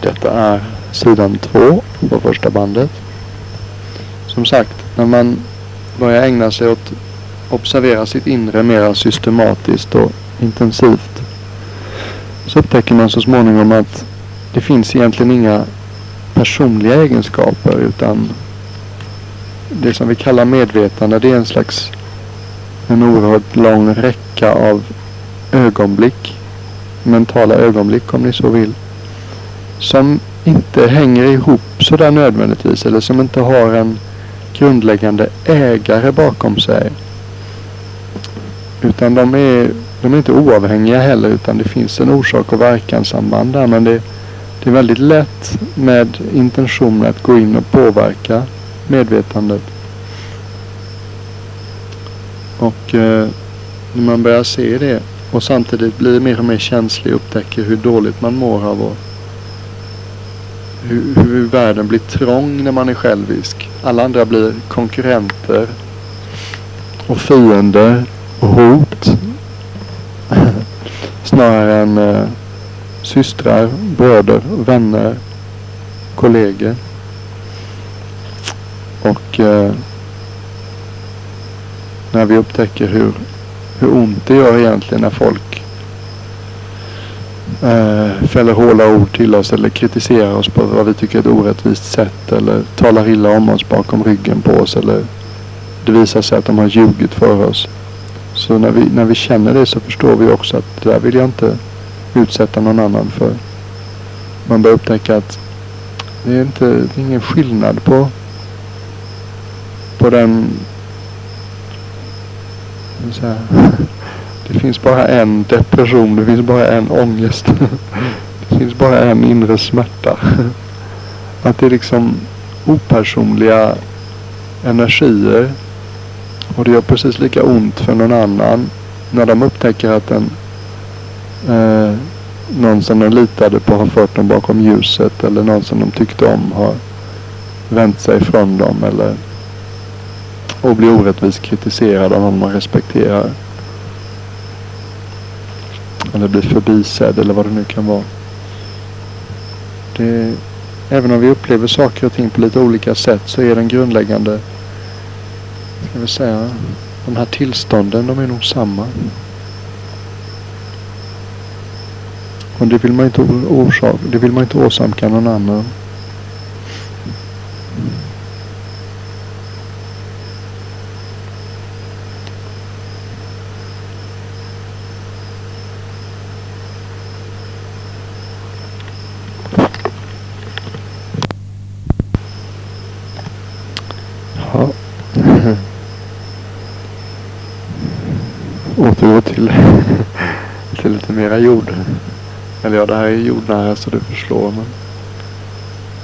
Detta är sidan två på första bandet. Som sagt, när man börjar ägna sig åt observera sitt inre mer systematiskt och intensivt så upptäcker man så småningom att det finns egentligen inga personliga egenskaper utan det som vi kallar medvetande det är en slags en oerhört lång räcka av ögonblick. Mentala ögonblick om ni så vill. Som inte hänger ihop sådär nödvändigtvis eller som inte har en grundläggande ägare bakom sig. Utan de är, de är inte oavhängiga heller utan det finns en orsak och verkanssamband där. Men det, det är väldigt lätt med intentionen att gå in och påverka medvetandet. Och eh, när man börjar se det och samtidigt blir mer och mer känslig och upptäcker hur dåligt man mår av att hur, hur världen blir trång när man är självisk. Alla andra blir konkurrenter och fiender och hot. Snarare än eh, systrar, bröder, vänner, kollegor. Och eh, när vi upptäcker hur, hur ont det gör egentligen när folk eh, fäller hårda ord till oss eller kritiserar oss på vad vi tycker är ett orättvist sätt eller talar illa om oss bakom ryggen på oss eller det visar sig att de har ljugit för oss. Så när vi, när vi känner det så förstår vi också att det där vill jag inte utsätta någon annan för. Man börjar upptäcka att det är, inte, det är ingen skillnad på, på den det finns bara en depression, det finns bara en ångest. Det finns bara en inre smärta. Att det är liksom opersonliga energier. Och det gör precis lika ont för någon annan när de upptäcker att den, eh, någon som de litade på har fört dem bakom ljuset eller någon som de tyckte om har vänt sig ifrån dem eller och blir orättvist kritiserad av någon man respekterar. Eller blir förbisedd eller vad det nu kan vara. Det, även om vi upplever saker och ting på lite olika sätt så är den grundläggande, ska vi säga, de här tillstånden de är nog samma. Och det vill man inte, orsak, det vill man inte åsamka någon annan. Återgå till, till lite mera jord. Eller ja, det här är jordnära så det förslår. Men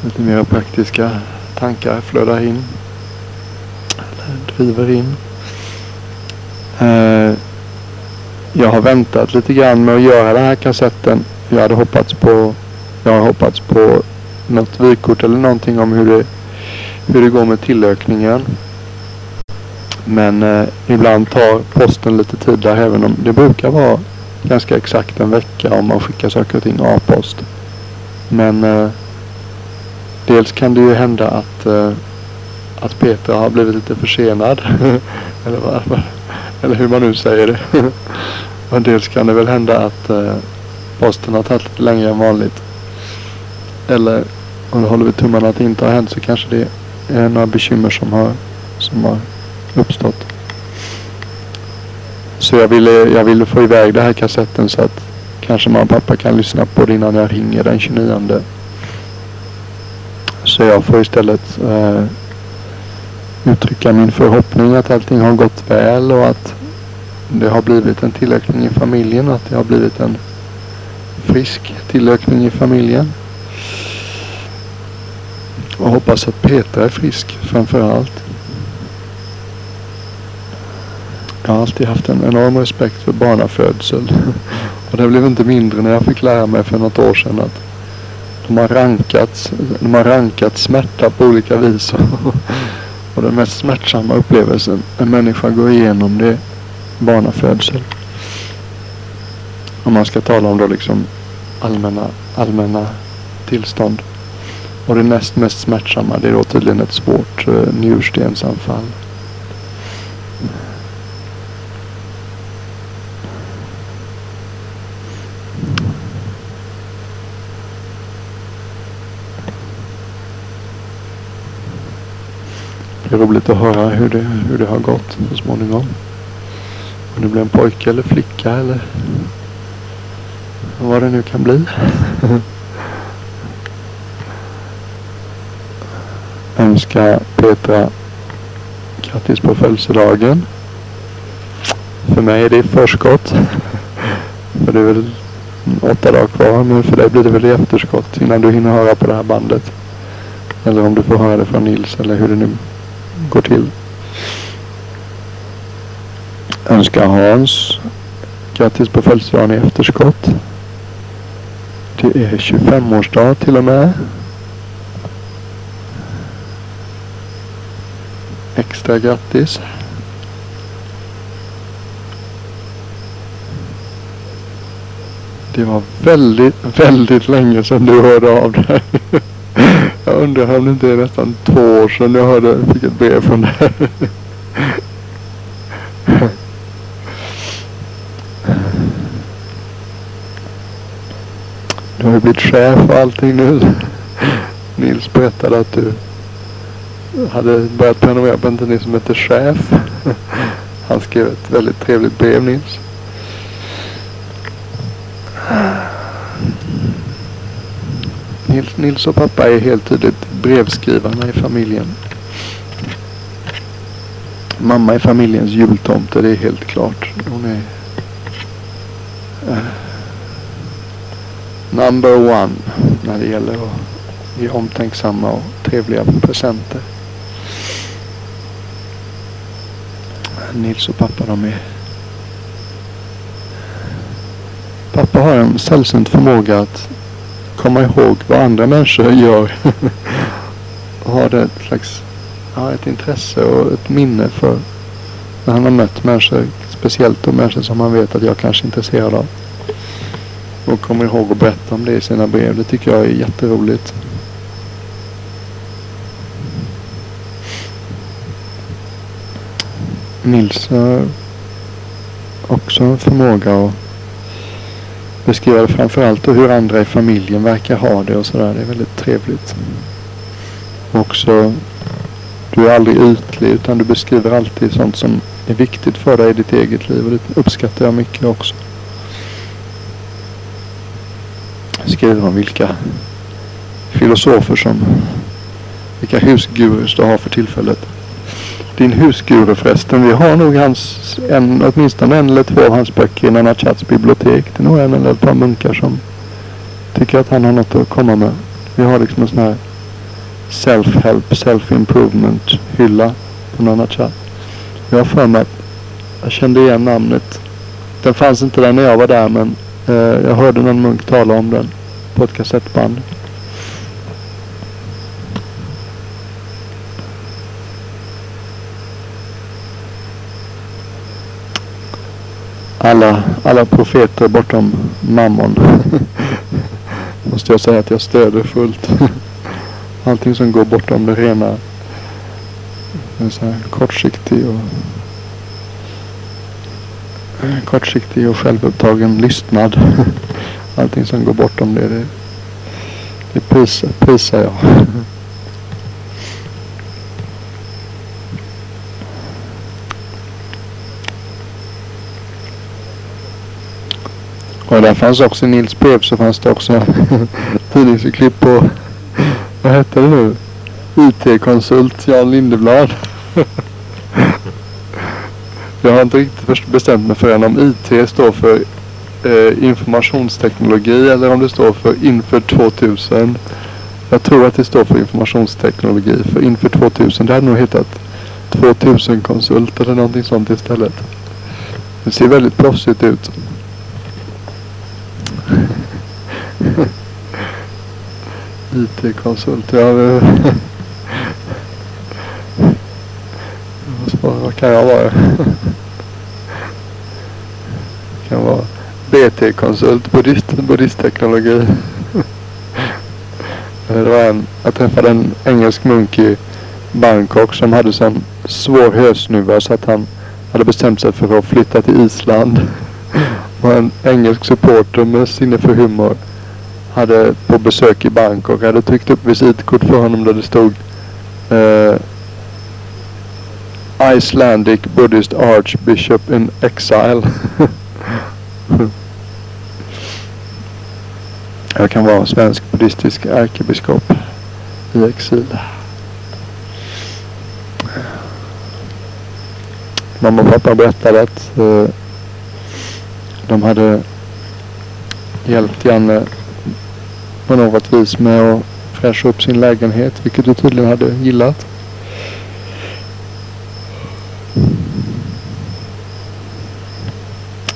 lite mera praktiska tankar flödar in. Eller driver in. Eh, jag har väntat lite grann med att göra den här kassetten. Jag hade hoppats på, jag har hoppats på något vykort eller någonting om hur det, hur det går med tillökningen. Men eh, ibland tar posten lite tid där även om det brukar vara ganska exakt en vecka om man skickar saker och ting A-post. Men eh, dels kan det ju hända att, eh, att Peter har blivit lite försenad. eller, vad, eller hur man nu säger det. och dels kan det väl hända att eh, posten har tagit lite längre än vanligt. Eller om håller vi tummarna att det inte har hänt så kanske det är några bekymmer som har, som har uppstått. Så jag ville, jag ville få iväg den här kassetten så att kanske mamma och pappa kan lyssna på det innan jag ringer den 29. Så jag får istället eh, uttrycka min förhoppning att allting har gått väl och att det har blivit en tillökning i familjen. Att det har blivit en frisk tillökning i familjen. Och hoppas att Petra är frisk framför allt. Jag har alltid haft en enorm respekt för barnafödsel. Och det blev inte mindre när jag fick lära mig för något år sedan att de har rankat, de har rankat smärta på olika vis. Och den mest smärtsamma upplevelsen en människa går igenom det är barnafödsel. Om man ska tala om då liksom allmänna, allmänna tillstånd. Och det näst mest smärtsamma det är då tydligen ett svårt eh, njurstensanfall. Är roligt att höra hur det, hur det har gått så småningom. Om det blir en pojke eller flicka eller vad det nu kan bli. Önska Petra grattis på födelsedagen. För mig är det i förskott. För det är väl åtta dagar kvar. Men för dig blir det väl i efterskott innan du hinner höra på det här bandet. Eller om du får höra det från Nils eller hur det nu går till. Önskar Hans grattis på födelsedagen i efterskott. Det är 25-årsdag till och med. Extra grattis. Det var väldigt, väldigt länge sedan du hörde av dig. Jag undrar om det inte är nästan två år sedan jag hörde, fick ett brev från dig. Du har ju blivit chef och allting nu. Nils berättade att du hade börjat prenumerera på en tidning som heter Chef. Han skrev ett väldigt trevligt brev Nils. Nils, Nils och pappa är helt tydligt brevskrivarna i familjen. Mamma är familjens jultomte, det är helt klart. Hon är uh, number one när det gäller att ge omtänksamma och trevliga presenter. Nils och pappa de är Pappa har en sällsynt förmåga att komma ihåg vad andra människor gör. och har ett slags ja, ett intresse och ett minne för när han har mött människor. Speciellt de människor som han vet att jag kanske är intresserad av. Och kommer ihåg att berätta om det i sina brev. Det tycker jag är jätteroligt. Nils har också en förmåga att beskriva det framförallt och hur andra i familjen verkar ha det och sådär. Det är väldigt trevligt. Också, du är aldrig ytlig utan du beskriver alltid sånt som är viktigt för dig i ditt eget liv och det uppskattar jag mycket också. Skriver om vilka filosofer som, vilka husgurus du har för tillfället din husguru förresten. Vi har nog hans, en, åtminstone en eller två av hans böcker i Nanna Chats bibliotek. Det är nog en eller ett par munkar som tycker att han har något att komma med. Vi har liksom en sån här self-help, self-improvement hylla på Nanna Chat. Jag har för mig att jag kände igen namnet. Den fanns inte där när jag var där men eh, jag hörde någon munk tala om den på ett kassettband. Alla, alla profeter bortom mammon. Måste jag säga att jag stöder fullt. Allting som går bortom det rena. En så här kortsiktig och kortsiktig och självupptagen lystnad. Allting som går bortom det, det, det prisar, prisar jag. Och där fanns också Nils brev så fanns det också tidningsklipp på, vad hette det nu? IT-konsult Jan Lindeblad. Jag har inte riktigt bestämt mig för än om IT står för eh, informationsteknologi eller om det står för inför 2000. Jag tror att det står för informationsteknologi. För inför 2000, det hade nog hetat 2000 konsult eller någonting sånt istället. Det ser väldigt proffsigt ut. IT-konsult. Ja, vad kan jag vara? kan vara BT-konsult, buddhist, buddhistteknologi. Det var en, jag träffade en engelsk munk i Bangkok som hade sån svår hösnuva så att han hade bestämt sig för att flytta till Island var en engelsk supporter med sinne för humor hade på besök i Bangkok hade tryckt upp visitkort för honom där det stod uh, Icelandic Buddhist Archbishop in Exile. Jag kan vara svensk buddhistisk ärkebiskop i exil. Mamma och pappa berättade att uh, de hade hjälpt Janne på något vis med att fräscha upp sin lägenhet, vilket du tydligen hade gillat.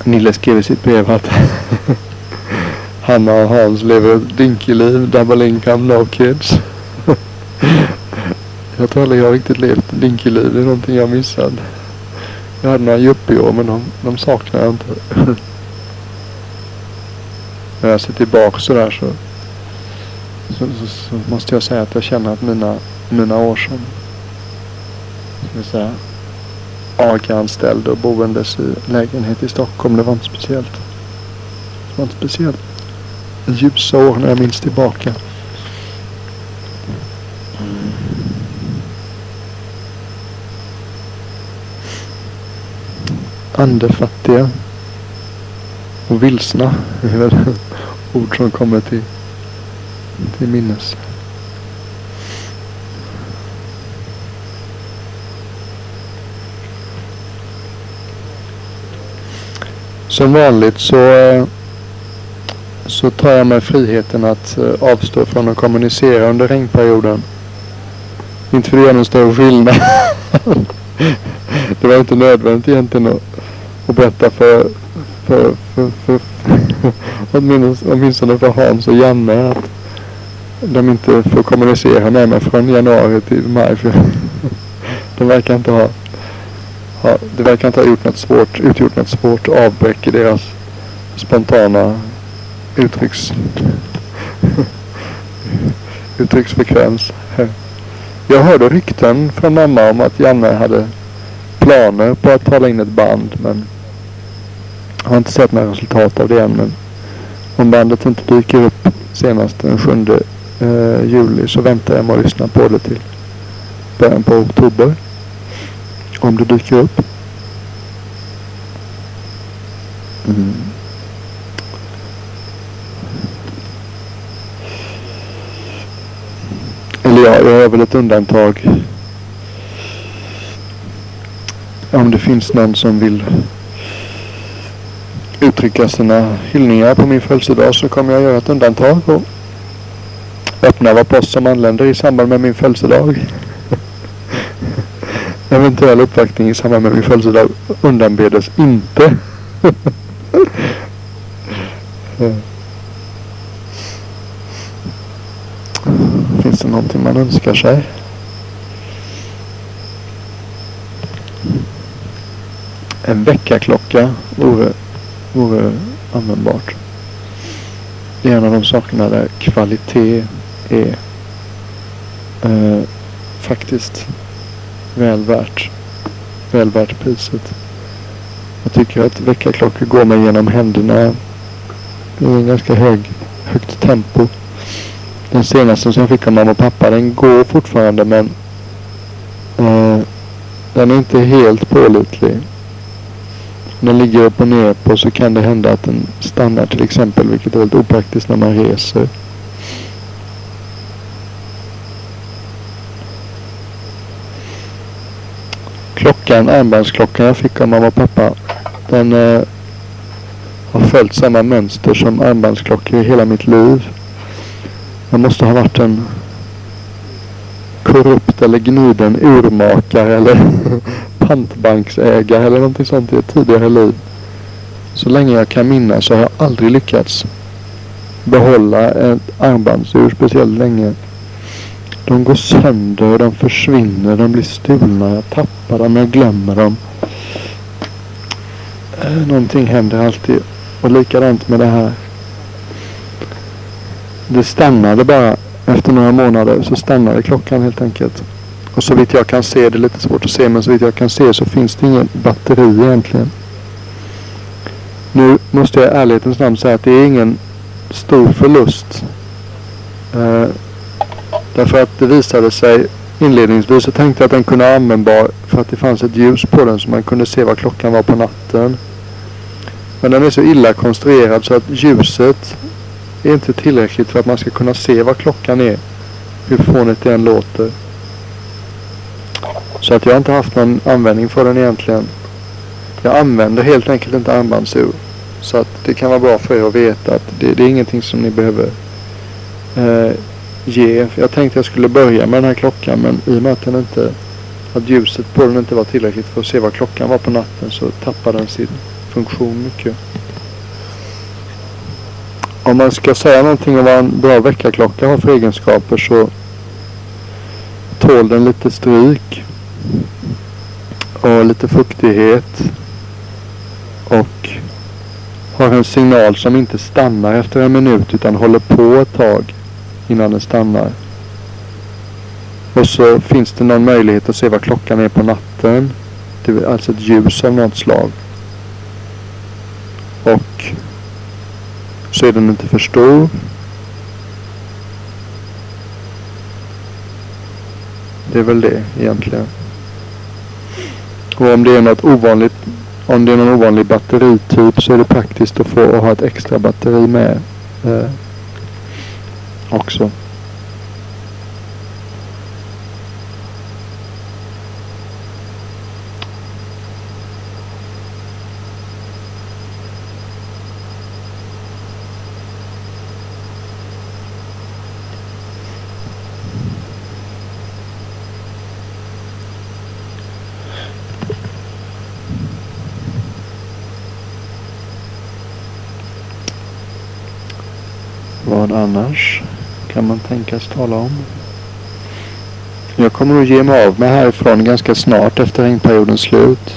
Nille skrev i sitt brev att Hanna och Hans lever ett dinkeliv, double income, no kids. jag tror aldrig jag riktigt levt dinkeliv. Det är någonting jag missat. Jag hade några yuppieår men de, de saknar jag inte. När jag ser tillbaka sådär så, så, så, så, måste jag säga att jag känner att mina, mina år som ska säga, AG-anställd och boendes i lägenhet i Stockholm, det var inte speciellt. Det var inte speciellt ljusa år när jag minns tillbaka. Andefattiga och vilsna är väl ord som kommer till, till minnes. Som vanligt så, så tar jag mig friheten att eh, avstå från att kommunicera under regnperioden. Inte för att göra någon större skillnad. det var inte nödvändigt egentligen att, att berätta för, för, för, för, åtminstone för Hans och Janne att de inte får kommunicera med mig från januari till maj. För de verkar inte ha, ha det verkar inte ha gjort något svårt, utgjort något svårt avbräck i deras spontana uttrycks, uttrycksfrekvens. Jag hörde rykten från mamma om att Janne hade planer på att tala in ett band men jag har inte sett några resultat av det än. Men om bandet inte dyker upp senast den 7 eh, juli så väntar jag med att lyssna på det till början på oktober. Om det dyker upp. Mm. Eller ja, jag är väl ett undantag. Om det finns någon som vill uttrycka sina hyllningar på min födelsedag så kommer jag göra ett undantag och öppna vad post som anländer i samband med min födelsedag. Eventuell uppvaktning i samband med min födelsedag undanbedes inte. Finns det någonting man önskar sig? En väckarklocka vore vore användbart. Det är en av de sakerna där kvalitet är eh, faktiskt väl värt, väl värt priset. Jag tycker att väckarklockor går mig genom händerna i en ganska hög, högt tempo. Den senaste som jag fick av mamma och pappa den går fortfarande men eh, den är inte helt pålitlig den ligger upp och ner på så kan det hända att den stannar till exempel, vilket är väldigt opraktiskt när man reser. Klockan, armbandsklockan jag fick av mamma och pappa, den eh, har följt samma mönster som armbandsklockor i hela mitt liv. Jag måste ha varit en korrupt eller gniden urmakare eller pantbanksägare eller någonting sånt i ett tidigare liv. Så länge jag kan minnas så har jag aldrig lyckats behålla ett armbandsur speciellt länge. De går sönder, de försvinner, de blir stulna. Jag tappar dem, jag glömmer dem. Eh, någonting händer alltid. Och likadant med det här. Det stannade bara efter några månader så stannade klockan helt enkelt. Och så vitt jag kan se, det är lite svårt att se, men så vitt jag kan se så finns det ingen batteri egentligen. Nu måste jag i ärlighetens namn säga att det är ingen stor förlust. Eh, därför att det visade sig inledningsvis så tänkte jag att den kunde vara användbar för att det fanns ett ljus på den så man kunde se vad klockan var på natten. Men den är så illa konstruerad så att ljuset är inte tillräckligt för att man ska kunna se vad klockan är. Hur fånigt det än låter. Så att jag inte haft någon användning för den egentligen. Jag använder helt enkelt inte armbandsur. Så att det kan vara bra för er att veta att det, det är ingenting som ni behöver eh, ge. Jag tänkte jag skulle börja med den här klockan men i och med att, den inte, att ljuset på den inte var tillräckligt för att se vad klockan var på natten så tappade den sin funktion mycket. Om man ska säga någonting om vad en bra väckarklocka har för egenskaper så tål den lite stryk och lite fuktighet och har en signal som inte stannar efter en minut utan håller på ett tag innan den stannar. Och så finns det någon möjlighet att se vad klockan är på natten. Det är alltså ett ljus av något slag. Och så är den inte för stor. Det är väl det egentligen. Och om det är något ovanligt, om det är någon ovanlig batterityp så är det praktiskt att få ha ett extra batteri med eh, också. Vad annars kan man tänkas tala om? Jag kommer att ge mig av mig härifrån ganska snart efter regnperiodens slut.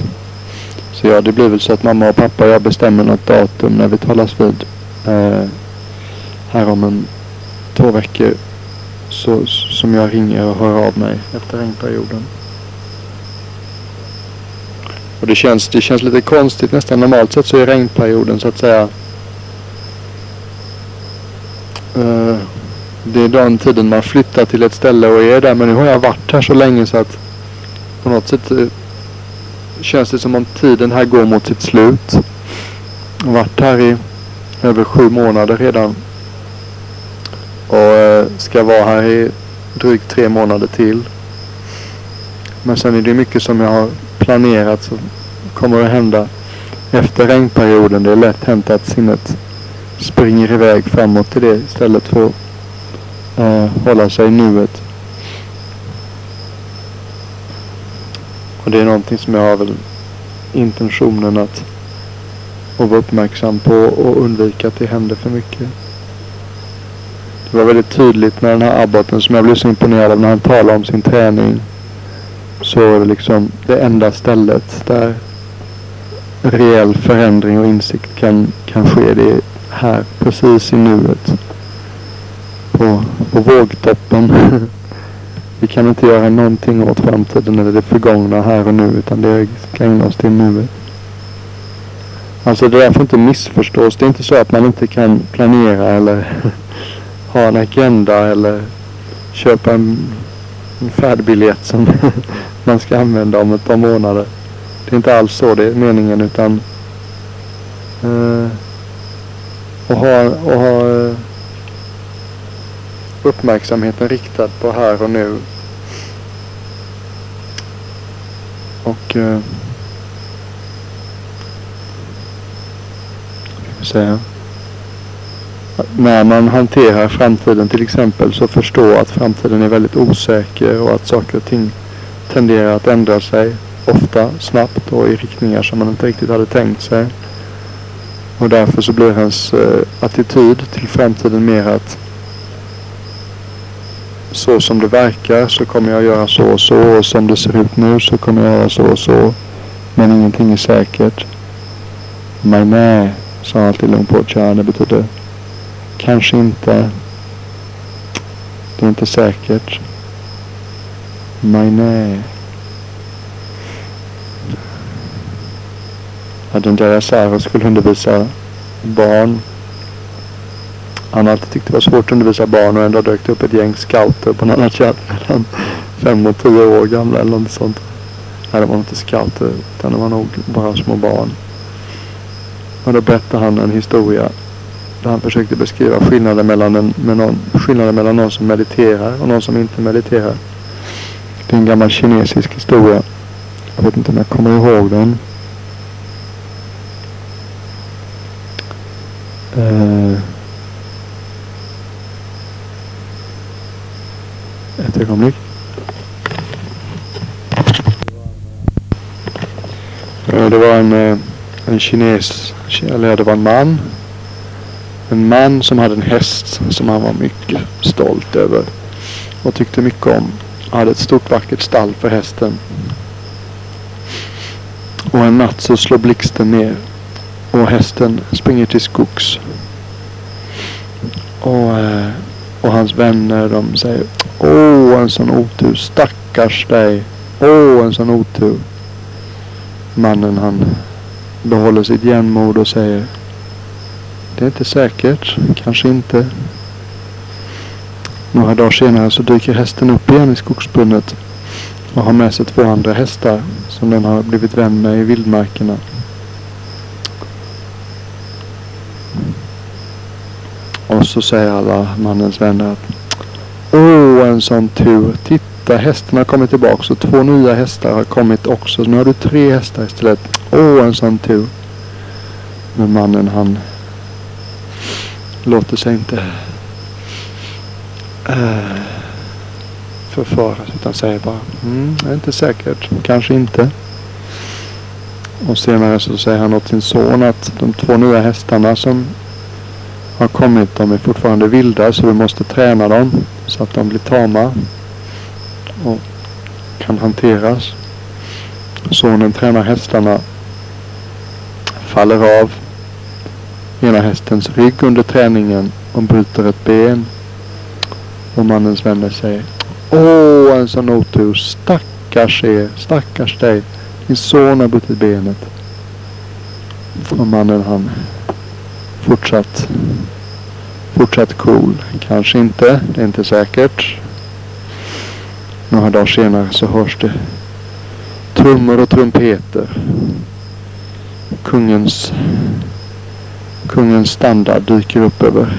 Så ja, det blir väl så att mamma och pappa och jag bestämmer något datum när vi talas vid. Eh, här om en två veckor. Så, som jag ringer och hör av mig efter regnperioden. Och det känns, det känns lite konstigt nästan. Normalt sett så är regnperioden så att säga Uh, det är den tiden man flyttar till ett ställe och är där. Men nu har jag varit här så länge så att på något sätt uh, känns det som om tiden här går mot sitt slut. Jag har varit här i över sju månader redan. Och uh, ska vara här i drygt tre månader till. Men sen är det mycket som jag har planerat som kommer att hända efter regnperioden. Det är lätt hänt att sinnet springer iväg framåt till det istället för att eh, hålla sig i nuet. Och det är någonting som jag har väl intentionen att, att vara uppmärksam på och undvika att det händer för mycket. Det var väldigt tydligt med den här abboten som jag blev så imponerad av när han talade om sin träning. Så är det liksom det enda stället där reell förändring och insikt kan, kan ske. Det är här precis i nuet. På, på vågtoppen. Vi kan inte göra någonting åt framtiden eller det förgångna här och nu utan det ska ägna oss till nuet. Alltså det där får inte missförstås. Det är inte så att man inte kan planera eller ha en agenda eller köpa en, en färdbiljett som man ska använda om ett par månader. Det är inte alls så det är meningen utan uh, och ha, och ha eh, uppmärksamheten riktad på här och nu. Och eh, säga. När man hanterar framtiden till exempel så förstå att framtiden är väldigt osäker och att saker och ting tenderar att ändra sig ofta snabbt och i riktningar som man inte riktigt hade tänkt sig. Och därför så blir hans eh, attityd till framtiden mer att så som det verkar så kommer jag göra så och så och som det ser ut nu så kommer jag göra så och så. Men ingenting är säkert. Men nej, sa alltid Lumpur Det betyder kanske inte. Det är inte säkert. Nej, Att Adonjaya Saro skulle undervisa barn. Han har alltid tyckt det var svårt att undervisa barn och ändå dök det upp ett gäng scouter på något sätt mellan fem och tio år gamla eller något sånt. Nej, det var inte scouter utan det var nog bara små barn. Och då berättade han en historia där han försökte beskriva skillnaden mellan, en, med någon, skillnaden mellan någon som mediterar och någon som inte mediterar. Det är en gammal kinesisk historia. Jag vet inte om jag kommer ihåg den. Uh, ett ögonblick. Det var en, eh, en kines, eller det var en man. En man som hade en häst som han var mycket stolt över och tyckte mycket om. Han hade ett stort vackert stall för hästen. Och en natt så slår blixten ner och hästen springer till skogs. Och, eh, och hans vänner de säger Åh en sån otur. Stackars dig. Åh en sån otur. Mannen han behåller sitt jämnmod och säger Det är inte säkert. Kanske inte. Några dagar senare så dyker hästen upp igen i skogsbrunnet och har med sig två andra hästar som den har blivit vän med i vildmarkerna. Och så säger alla mannens vänner att Åh, en sån tur. Titta, hästen har kommit tillbaka och två nya hästar har kommit också. Nu har du tre hästar istället. Åh, en sån tur. Men mannen han låter sig inte äh, utan säger bara mm, det är inte säkert. Kanske inte. Och senare så säger han åt sin son att de två nya hästarna som har kommit. De är fortfarande vilda så vi måste träna dem så att de blir tama och kan hanteras. Sonen tränar hästarna, faller av ena hästens rygg under träningen och bryter ett ben. Och mannens vänner säger Åh, en sån otur. Stackars er. Stackars dig. Din son har brutit benet. Och mannen han fortsatt fortsatt cool. Kanske inte. Det är inte säkert. Några dagar senare så hörs det trummor och trumpeter. Kungens kungens standard dyker upp över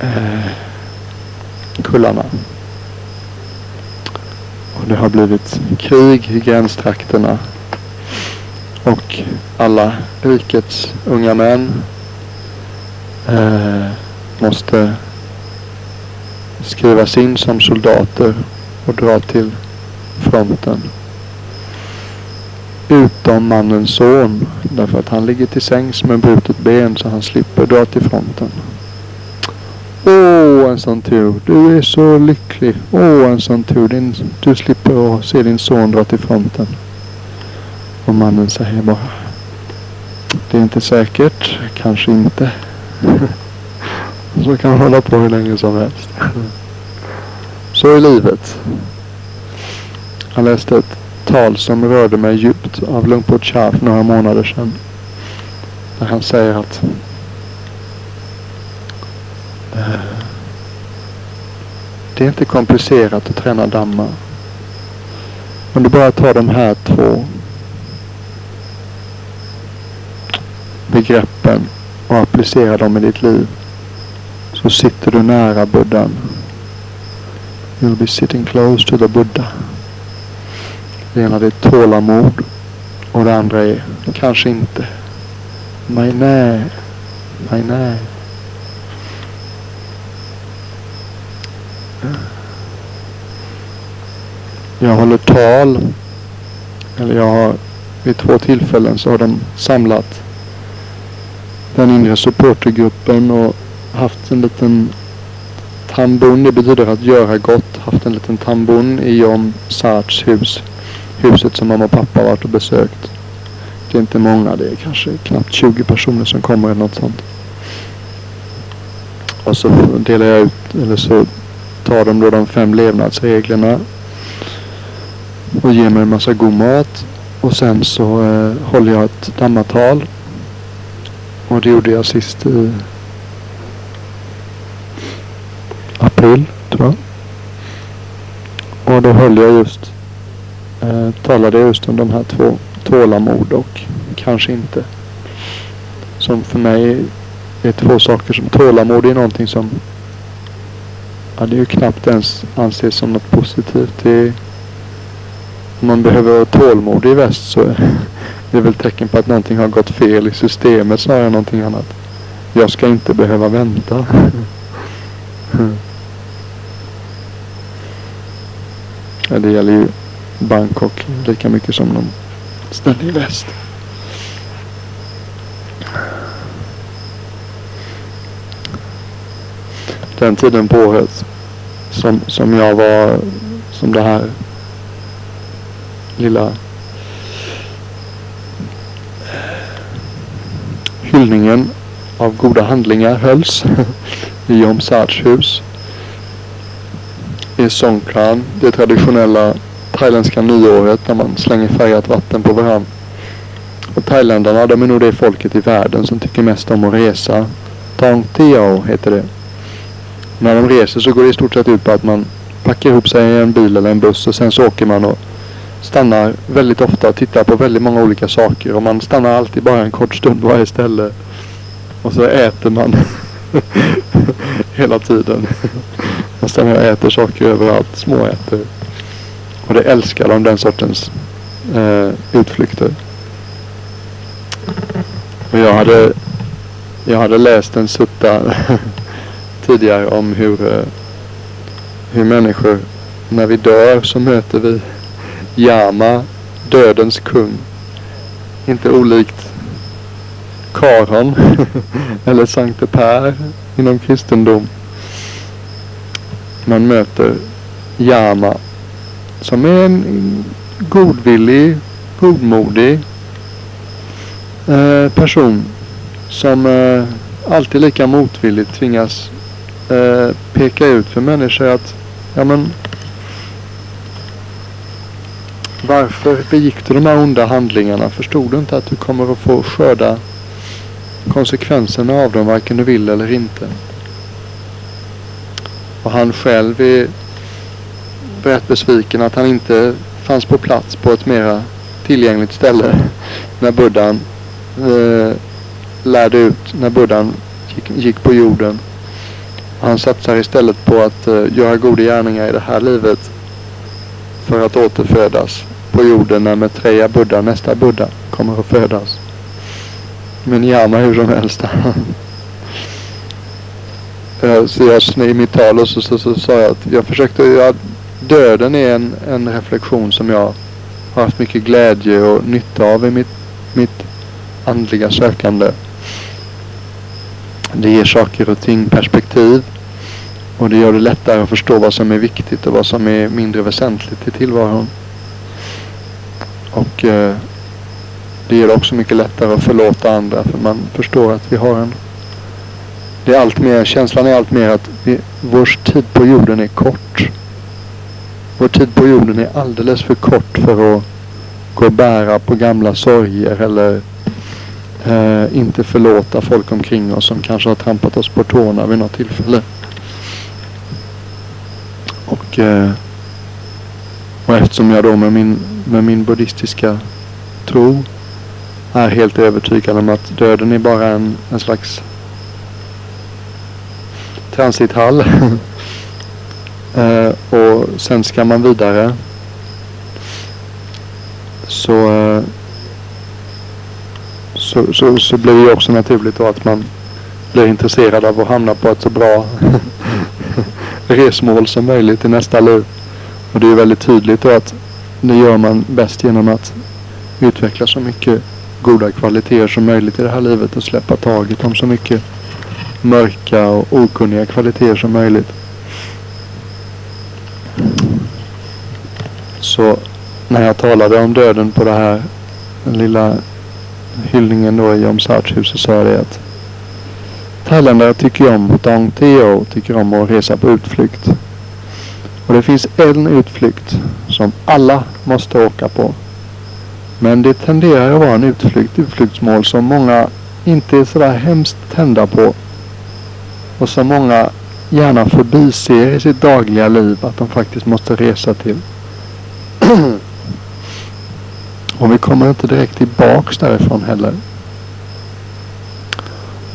eh, kullarna. Och det har blivit krig i gränstrakterna. Och alla rikets unga män eh, måste skrivas in som soldater och dra till fronten. Utom mannens son. Därför att han ligger till sängs med brutet ben så han slipper dra till fronten. Åh, en sån tur. Du är så lycklig. Åh, en sån tur. Din, du slipper se din son dra till fronten. Och mannen säger bara. Det är inte säkert. Kanske inte. Så kan man hålla på hur länge som helst. Så är livet. Jag läste ett tal som rörde mig djupt av Lungpo Cha för några månader sedan. Där han säger att eh, det är inte komplicerat att träna dammar. Om du bara tar de här två begreppen och applicera dem i ditt liv så sitter du nära buddhan. You'll be sitting close to the Buddha. Det ena är tålamod och det andra är kanske inte. Nej, nej. Nej, nej. Jag håller tal. Eller jag har vid två tillfällen så har de samlat den inre supportergruppen och haft en liten tambon. Det betyder att göra gott. Haft en liten tambon i John Sarts hus. Huset som mamma och pappa varit och besökt. Det är inte många. Det är kanske knappt 20 personer som kommer eller något sånt. Och så delar jag ut, eller så tar de då de fem levnadsreglerna och ger mig en massa god mat. Och sen så eh, håller jag ett dammatal. Och det gjorde jag sist i april, tror jag. Och då höll jag just, eh, talade jag just om de här två, tålamod och kanske inte. Som för mig är två saker som tålamod är någonting som ja, det är ju knappt ens anses som något positivt. Det är, om man behöver vara tålmodig i väst så är det väl tecken på att någonting har gått fel i systemet snarare än någonting annat. Jag ska inte behöva vänta. Ja, det gäller ju Bangkok lika mycket som någon ställe i väst. Den tiden på året som, som jag var som det här lilla hyllningen av goda handlingar hölls i Jom Sards hus i Songkran, det traditionella thailändska nyåret när man slänger färgat vatten på varandra. Och thailändarna, de är nog det folket i världen som tycker mest om att resa. Tong Tiao heter det. När de reser så går det i stort sett ut på att man packar ihop sig i en bil eller en buss och sen så åker man och stannar väldigt ofta och tittar på väldigt många olika saker. Och man stannar alltid bara en kort stund på varje ställe. Och så äter man hela tiden. Man stannar och äter saker överallt, småäter. Och det älskar de, den sortens eh, utflykter. Och jag hade, jag hade läst en sutta tidigare om hur, eh, hur människor, när vi dör så möter vi Yama, dödens kung. Inte olikt Karon eller Sankte Per inom kristendom. Man möter Yama som är en godvillig, godmodig eh, person som eh, alltid lika motvilligt tvingas eh, peka ut för människor att ja men varför begick du de här onda handlingarna? Förstod du inte att du kommer att få skörda konsekvenserna av dem varken du vill eller inte? Och han själv är rätt besviken att han inte fanns på plats på ett mera tillgängligt ställe när buddhan eh, lärde ut, när buddhan gick, gick på jorden. Han satsar istället på att eh, göra goda gärningar i det här livet för att återfödas på jorden när Maitreya Buddha, nästa Buddha, kommer att födas. Men gärna hur som helst. Eh, så jag, i mitt tal och så, så, så, sa jag att jag försökte, jag, döden är en, en reflektion som jag har haft mycket glädje och nytta av i mitt, mitt andliga sökande. Det ger saker och ting perspektiv. Och det gör det lättare att förstå vad som är viktigt och vad som är mindre väsentligt i tillvaron. Och eh, det gör det också mycket lättare att förlåta andra för man förstår att vi har en det är allt mer, känslan är allt mer att vi, vår tid på jorden är kort. Vår tid på jorden är alldeles för kort för att gå och bära på gamla sorger eller eh, inte förlåta folk omkring oss som kanske har trampat oss på tårna vid något tillfälle. Och, eh, och eftersom jag då med min, med min buddhistiska tro är helt övertygad om att döden är bara en, en slags transithall. eh, och sen ska man vidare. Så, eh, så, så, så blir det också naturligt då att man blir intresserad av att hamna på ett så bra resmål som möjligt i nästa liv. Och det är väldigt tydligt då att det gör man bäst genom att utveckla så mycket goda kvaliteter som möjligt i det här livet och släppa taget om så mycket mörka och okunniga kvaliteter som möjligt. Så när jag talade om döden på det här den lilla hyllningen då i hus så sa jag det att thailändare tycker om Dong Teo, tycker om att resa på utflykt. Och det finns en utflykt som alla måste åka på. Men det tenderar att vara en utflykt, utflyktsmål som många inte är sådär hemskt tända på. Och som många gärna förbiser i sitt dagliga liv att de faktiskt måste resa till. och vi kommer inte direkt tillbaks därifrån heller.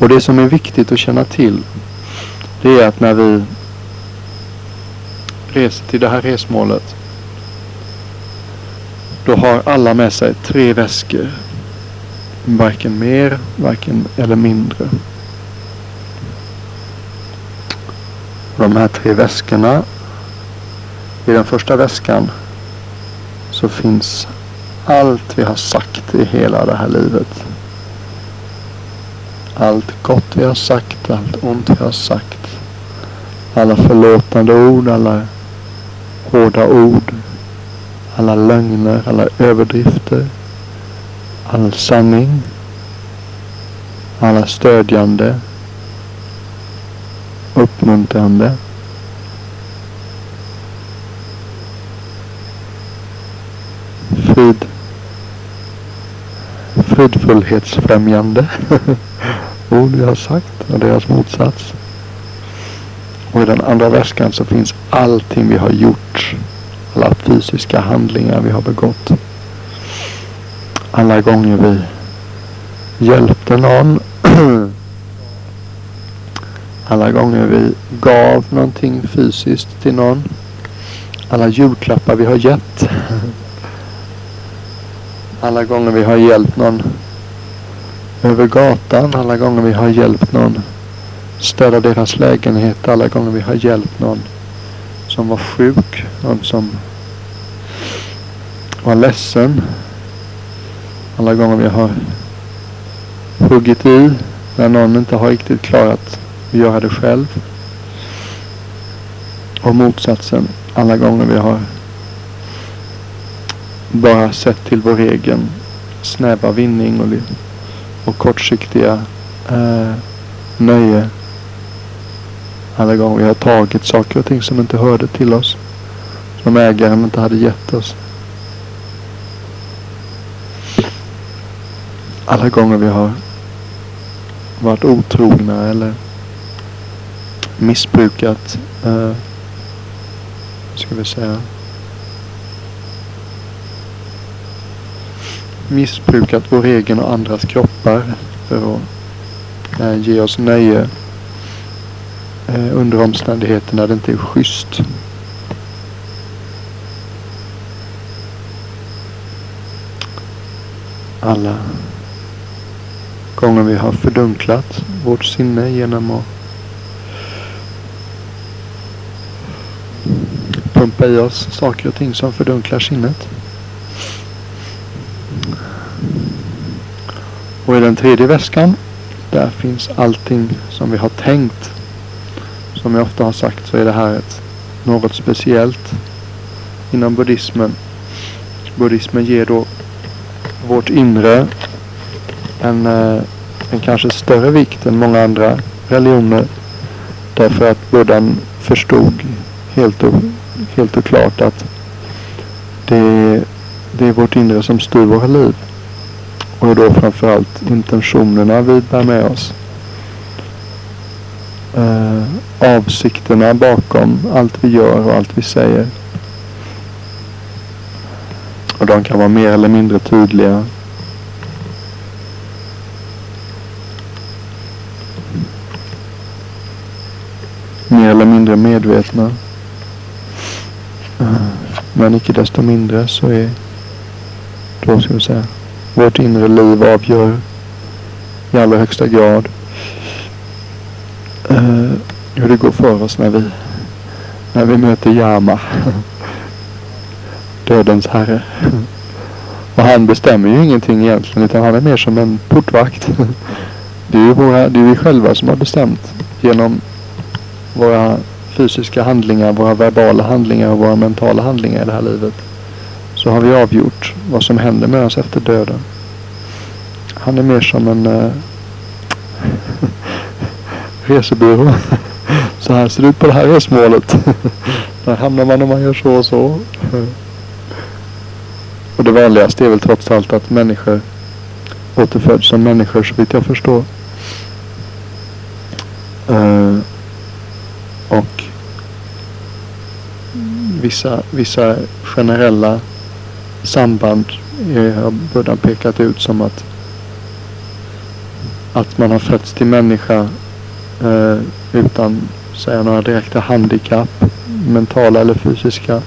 Och det som är viktigt att känna till det är att när vi reser till det här resmålet då har alla med sig tre väskor. Varken mer, varken eller mindre. De här tre väskorna. I den första väskan så finns allt vi har sagt i hela det här livet. Allt gott vi har sagt, allt ont vi har sagt. Alla förlåtande ord, alla hårda ord. Alla lögner, alla överdrifter. All sanning. Alla stödjande. Uppmuntrande. Frid. Fridfullhetsfrämjande. ord vi har sagt och deras motsats. Och i den andra väskan så finns allting vi har gjort. Alla fysiska handlingar vi har begått. Alla gånger vi hjälpte någon. Alla gånger vi gav någonting fysiskt till någon. Alla julklappar vi har gett. Alla gånger vi har hjälpt någon över gatan. Alla gånger vi har hjälpt någon städa deras lägenhet. Alla gånger vi har hjälpt någon som var sjuk. Någon som var ledsen. Alla gånger vi har huggit i när någon inte har riktigt klarat att göra det själv. Och motsatsen. Alla gånger vi har bara sett till vår egen snäva vinning och, och kortsiktiga eh, nöje. Alla gånger vi har tagit saker och ting som inte hörde till oss. Som ägaren inte hade gett oss. Alla gånger vi har varit otrogna eller missbrukat, eh, ska vi säga, missbrukat vår egen och andras kroppar för att eh, ge oss nöje eh, under omständigheter när det inte är schysst. Alla gånger vi har fördunklat vårt sinne genom att pumpa i oss saker och ting som fördunklar sinnet. Och i den tredje väskan, där finns allting som vi har tänkt. Som jag ofta har sagt så är det här ett, något speciellt inom buddhismen. Buddhismen ger då vårt inre en, eh, en kanske större vikt än många andra religioner. Därför att buddhan förstod helt och, helt och klart att det det är vårt inre som styr våra liv. Och då framförallt intentionerna vi bär med oss. Eh, avsikterna bakom allt vi gör och allt vi säger. Och de kan vara mer eller mindre tydliga. Mer eller mindre medvetna. Eh, men icke desto mindre så är, då ska vi säga, vårt inre liv avgör i allra högsta grad uh, hur det går för oss när vi, när vi möter Yama. Dödens herre. Och han bestämmer ju ingenting egentligen utan han är mer som en portvakt. Det är ju våra, det är vi själva som har bestämt genom våra fysiska handlingar, våra verbala handlingar och våra mentala handlingar i det här livet så har vi avgjort vad som händer med oss efter döden. Han är mer som en... Uh, resebyrå. Så här ser det ut på det här resmålet. Där hamnar man om man gör så och så. Och det vanligaste är väl trots allt att människor återföds som människor så vitt jag förstår. Uh, och vissa, vissa generella samband eh, har Buddha pekat ut som att att man har fötts till människa eh, utan säga några direkta handikapp, mentala eller fysiska.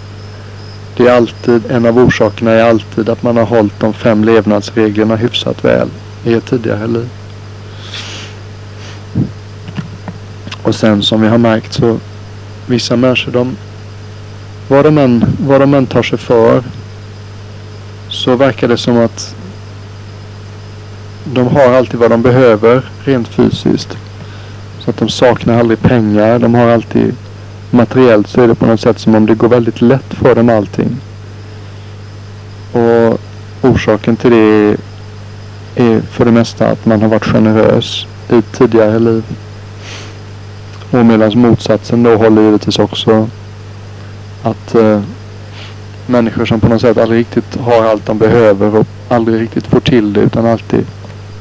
Det är alltid, en av orsakerna är alltid att man har hållit de fem levnadsreglerna hyfsat väl i ett tidigare liv. Och sen som vi har märkt så vissa människor de vad de än, vad de än tar sig för så verkar det som att de har alltid vad de behöver rent fysiskt. Så att de saknar aldrig pengar. De har alltid materiellt så är det på något sätt som om det går väldigt lätt för dem allting. Och orsaken till det är för det mesta att man har varit generös i ett tidigare liv. Och medan motsatsen då håller givetvis också att eh, människor som på något sätt aldrig riktigt har allt de behöver och aldrig riktigt får till det utan alltid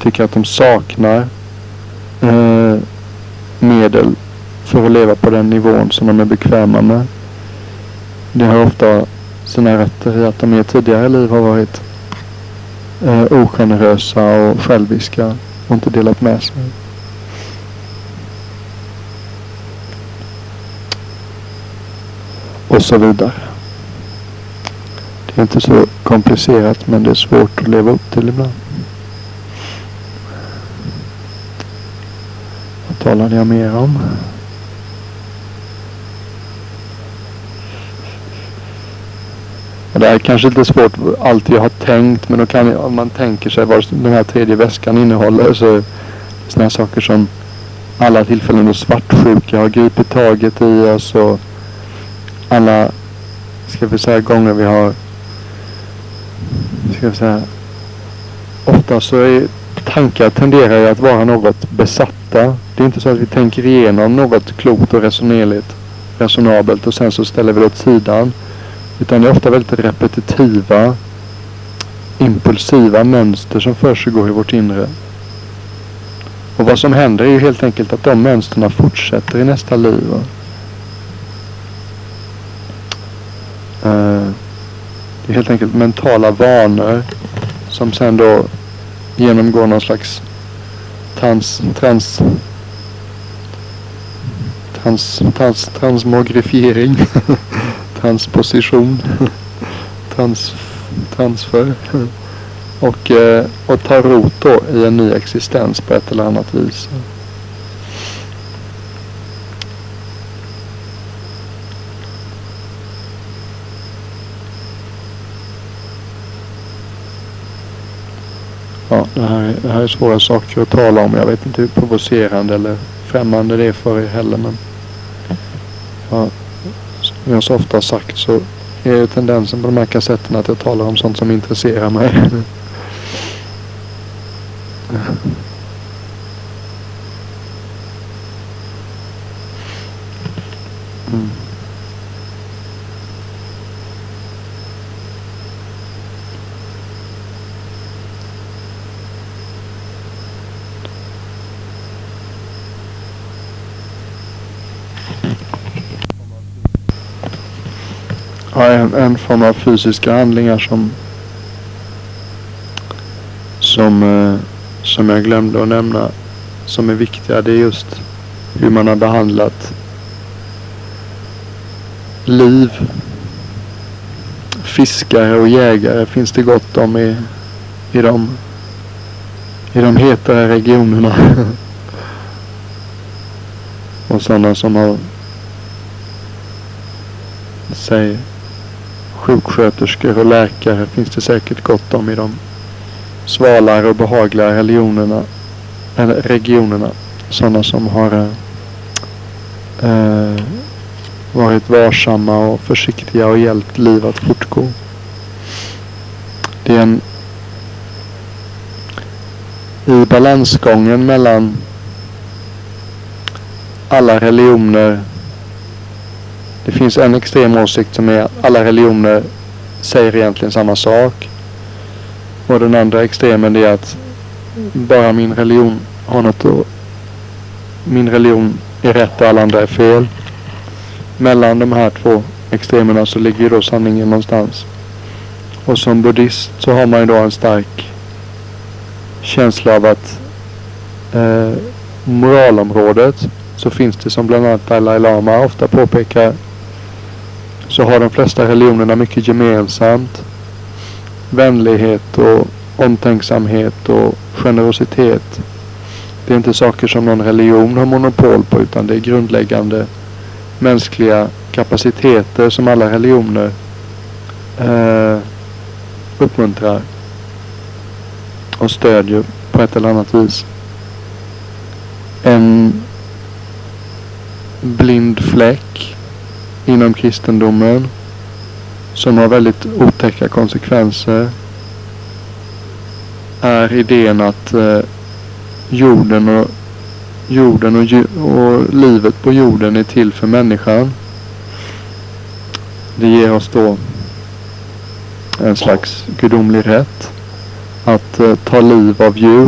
tycker att de saknar eh, medel för att leva på den nivån som de är bekväma med. Det har ofta sina rötter i att de i tidigare liv har varit eh, ogenerösa och själviska och inte delat med sig. Och så vidare. Det är inte så komplicerat men det är svårt att leva upp till ibland. Vad talade jag mer om? Det det är kanske lite svårt allt jag har tänkt men då kan om man tänker sig vad den här tredje väskan innehåller så är det sådana saker som alla tillfällen då svartsjuka har gripit taget i oss och alla, ska vi säga, gånger vi har, ska vi säga, ofta så är tankar tenderar ju att vara något besatta. Det är inte så att vi tänker igenom något klokt och resonerligt, resonabelt och sen så ställer vi det åt sidan. Utan det är ofta väldigt repetitiva, impulsiva mönster som försiggår i vårt inre. Och vad som händer är ju helt enkelt att de mönstren fortsätter i nästa liv. Det är helt enkelt mentala vanor som sen då genomgår någon slags trans, trans, trans, trans transmogrifiering transposition, trans, transfer. Och, eh, och tar rot då i en ny existens på ett eller annat vis. Ja, det här, det här är svåra saker att tala om. Jag vet inte hur provocerande eller främmande det är för er heller. Men ja, som jag så ofta har sagt så är tendensen på de här kassetterna att jag talar om sånt som intresserar mig. Mm. Ja, en, en form av fysiska handlingar som som, eh, som jag glömde att nämna som är viktiga. Det är just hur man har behandlat liv. Fiskare och jägare finns det gott om i, i, de, i de hetare regionerna. och sådana som har säg sjuksköterskor och läkare finns det säkert gott om i de svalare och behagliga religionerna, eller regionerna. Sådana som har eh, eh varit varsamma och försiktiga och hjälpt liv att fortgå. Det är en i balansgången mellan alla religioner det finns en extrem åsikt som är att alla religioner säger egentligen samma sak. Och den andra extremen är att bara min religion har något att... Min religion är rätt och alla andra är fel. Mellan de här två extremerna så ligger då sanningen någonstans. Och som buddhist så har man ju då en stark känsla av att eh, moralområdet så finns det som bland annat Dalai Lama ofta påpekar så har de flesta religionerna mycket gemensamt. Vänlighet och omtänksamhet och generositet. Det är inte saker som någon religion har monopol på utan det är grundläggande mänskliga kapaciteter som alla religioner eh, uppmuntrar och stödjer på ett eller annat vis. En blind fläck inom kristendomen som har väldigt otäcka konsekvenser är idén att eh, jorden och jorden och, och livet på jorden är till för människan. Det ger oss då en slags gudomlig rätt att eh, ta liv av djur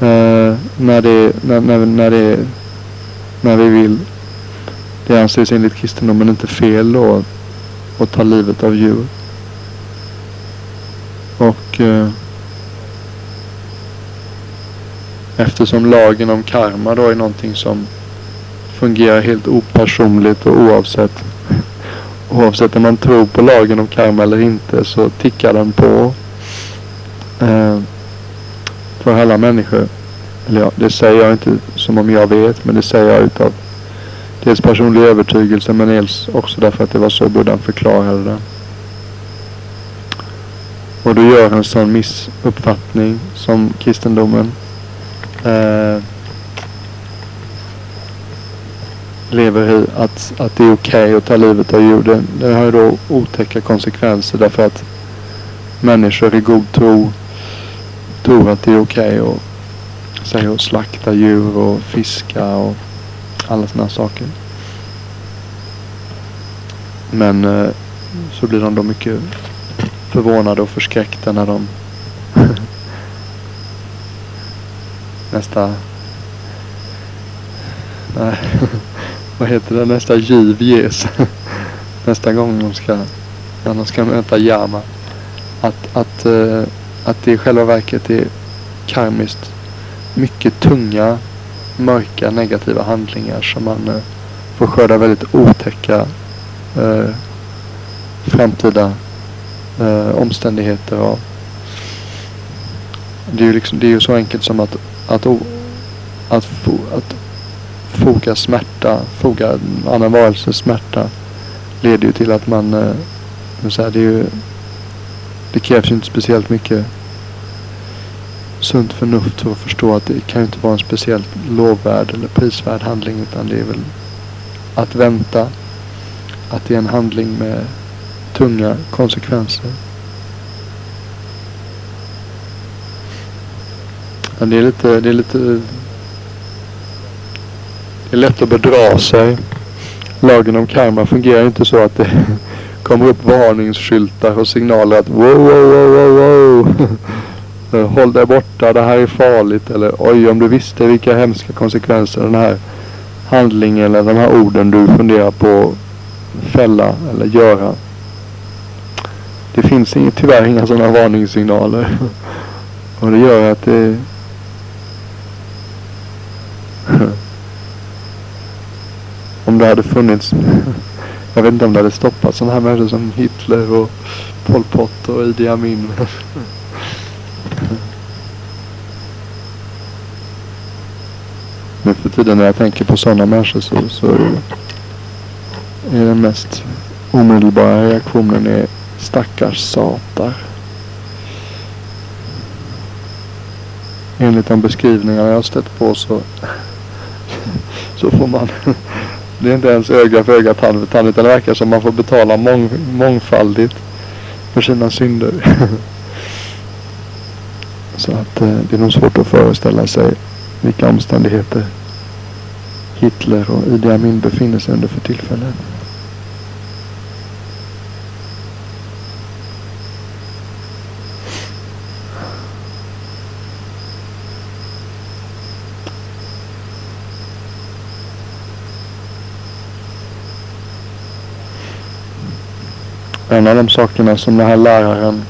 eh, när, det, när, när, när, det, när vi vill. Det anses enligt kristendomen inte fel då att ta livet av djur. Och eh, eftersom lagen om karma då är någonting som fungerar helt opersonligt och oavsett oavsett om man tror på lagen om karma eller inte så tickar den på eh, för alla människor. Eller ja, det säger jag inte som om jag vet men det säger jag utav dels personlig övertygelse men dels också därför att det var så Buddha förklarade det. Och då gör en sån missuppfattning som kristendomen eh, lever i att, att det är okej okay att ta livet av djur. Det, det har ju då otäcka konsekvenser därför att människor i god tro tror att det är okej okay att, säga, att slakta djur och fiska och alla sådana saker. Men eh, så blir de då mycket förvånade och förskräckta när de nästa nej, vad heter det, nästa giv ges. nästa gång de ska, när de ska möta Yama. Att, att, eh, att det i själva verket är karmiskt mycket tunga, mörka, negativa handlingar som man eh, får skörda väldigt otäcka eh, framtida eh, omständigheter av. Det är ju liksom, det är ju så enkelt som att, att, att, att foga smärta, foga en annan varelses smärta leder ju till att man, eh, det, är ju, det krävs ju inte speciellt mycket sunt förnuft för att förstå att det kan ju inte vara en speciellt lovvärd eller prisvärd handling utan det är väl att vänta att det är en handling med tunga konsekvenser. Men det är lite, det är lite det är lätt att bedra sig. Lagen om karma fungerar inte så att det kommer upp varningsskyltar och signaler att wow, wow, wow, wow, wow. Eh, håll dig borta, det här är farligt. Eller oj, om du visste vilka hemska konsekvenser den här handlingen eller de här orden du funderar på fälla eller göra. Det finns tyvärr inga sådana varningssignaler. Och det gör att det om det hade funnits jag vet inte om det hade stoppat sådana här människor som Hitler och Pol Pot och Idi Amin. Nu för tiden när jag tänker på sådana människor så, så är den mest omedelbara reaktionen är stackars satar. Enligt de beskrivningar jag har stött på så, så får man det är inte ens öga för öga, tand för tand. Utan det verkar som man får betala mång, mångfaldigt för sina synder. Så att eh, det är nog svårt att föreställa sig vilka omständigheter Hitler och Idi Amin befinner sig under för tillfället. En av de sakerna som den här läraren,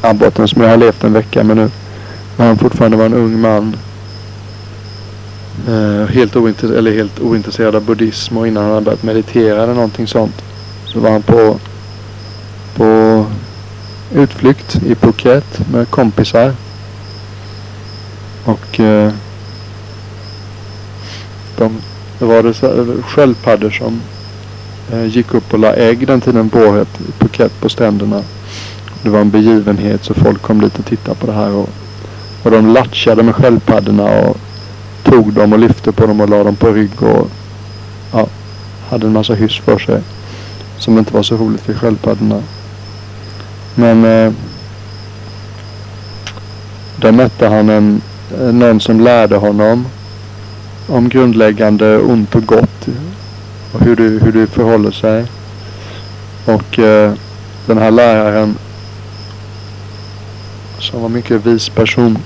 abboten som jag har levt en vecka med nu, när han fortfarande var en ung man, eh, helt, ointress eller helt ointresserad av buddhism och innan han hade börjat meditera eller någonting sånt, så var han på, på utflykt i Phuket med kompisar. Och eh, de, det var det sköldpaddor som eh, gick upp och la ägg den tiden på året i Phuket på stränderna. Det var en begivenhet så folk kom dit och tittade på det här. Och, och de latchade med sköldpaddorna och tog dem och lyfte på dem och la dem på rygg och ja, hade en massa hyss för sig. Som inte var så roligt för sköldpaddorna. Men eh, där mötte han en, någon som lärde honom om grundläggande ont och gott och hur det, hur förhåller sig. Och eh, den här läraren som var mycket vis person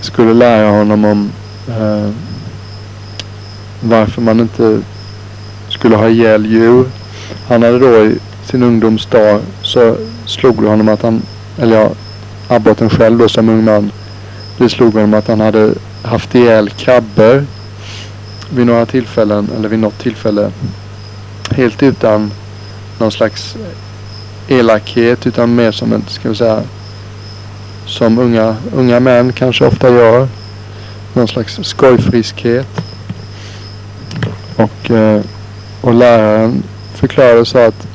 skulle lära honom om eh, varför man inte skulle ha ihjäl djur. Han hade då i sin ungdomsdag så slog det honom att han, eller ja, abboten själv då som ung man. Det slog honom att han hade haft ihjäl krabbor vid några tillfällen eller vid något tillfälle helt utan någon slags elakhet utan mer som en, ska vi säga, som unga, unga män kanske ofta gör. Någon slags skojfriskhet. Och, eh, och läraren förklarade så att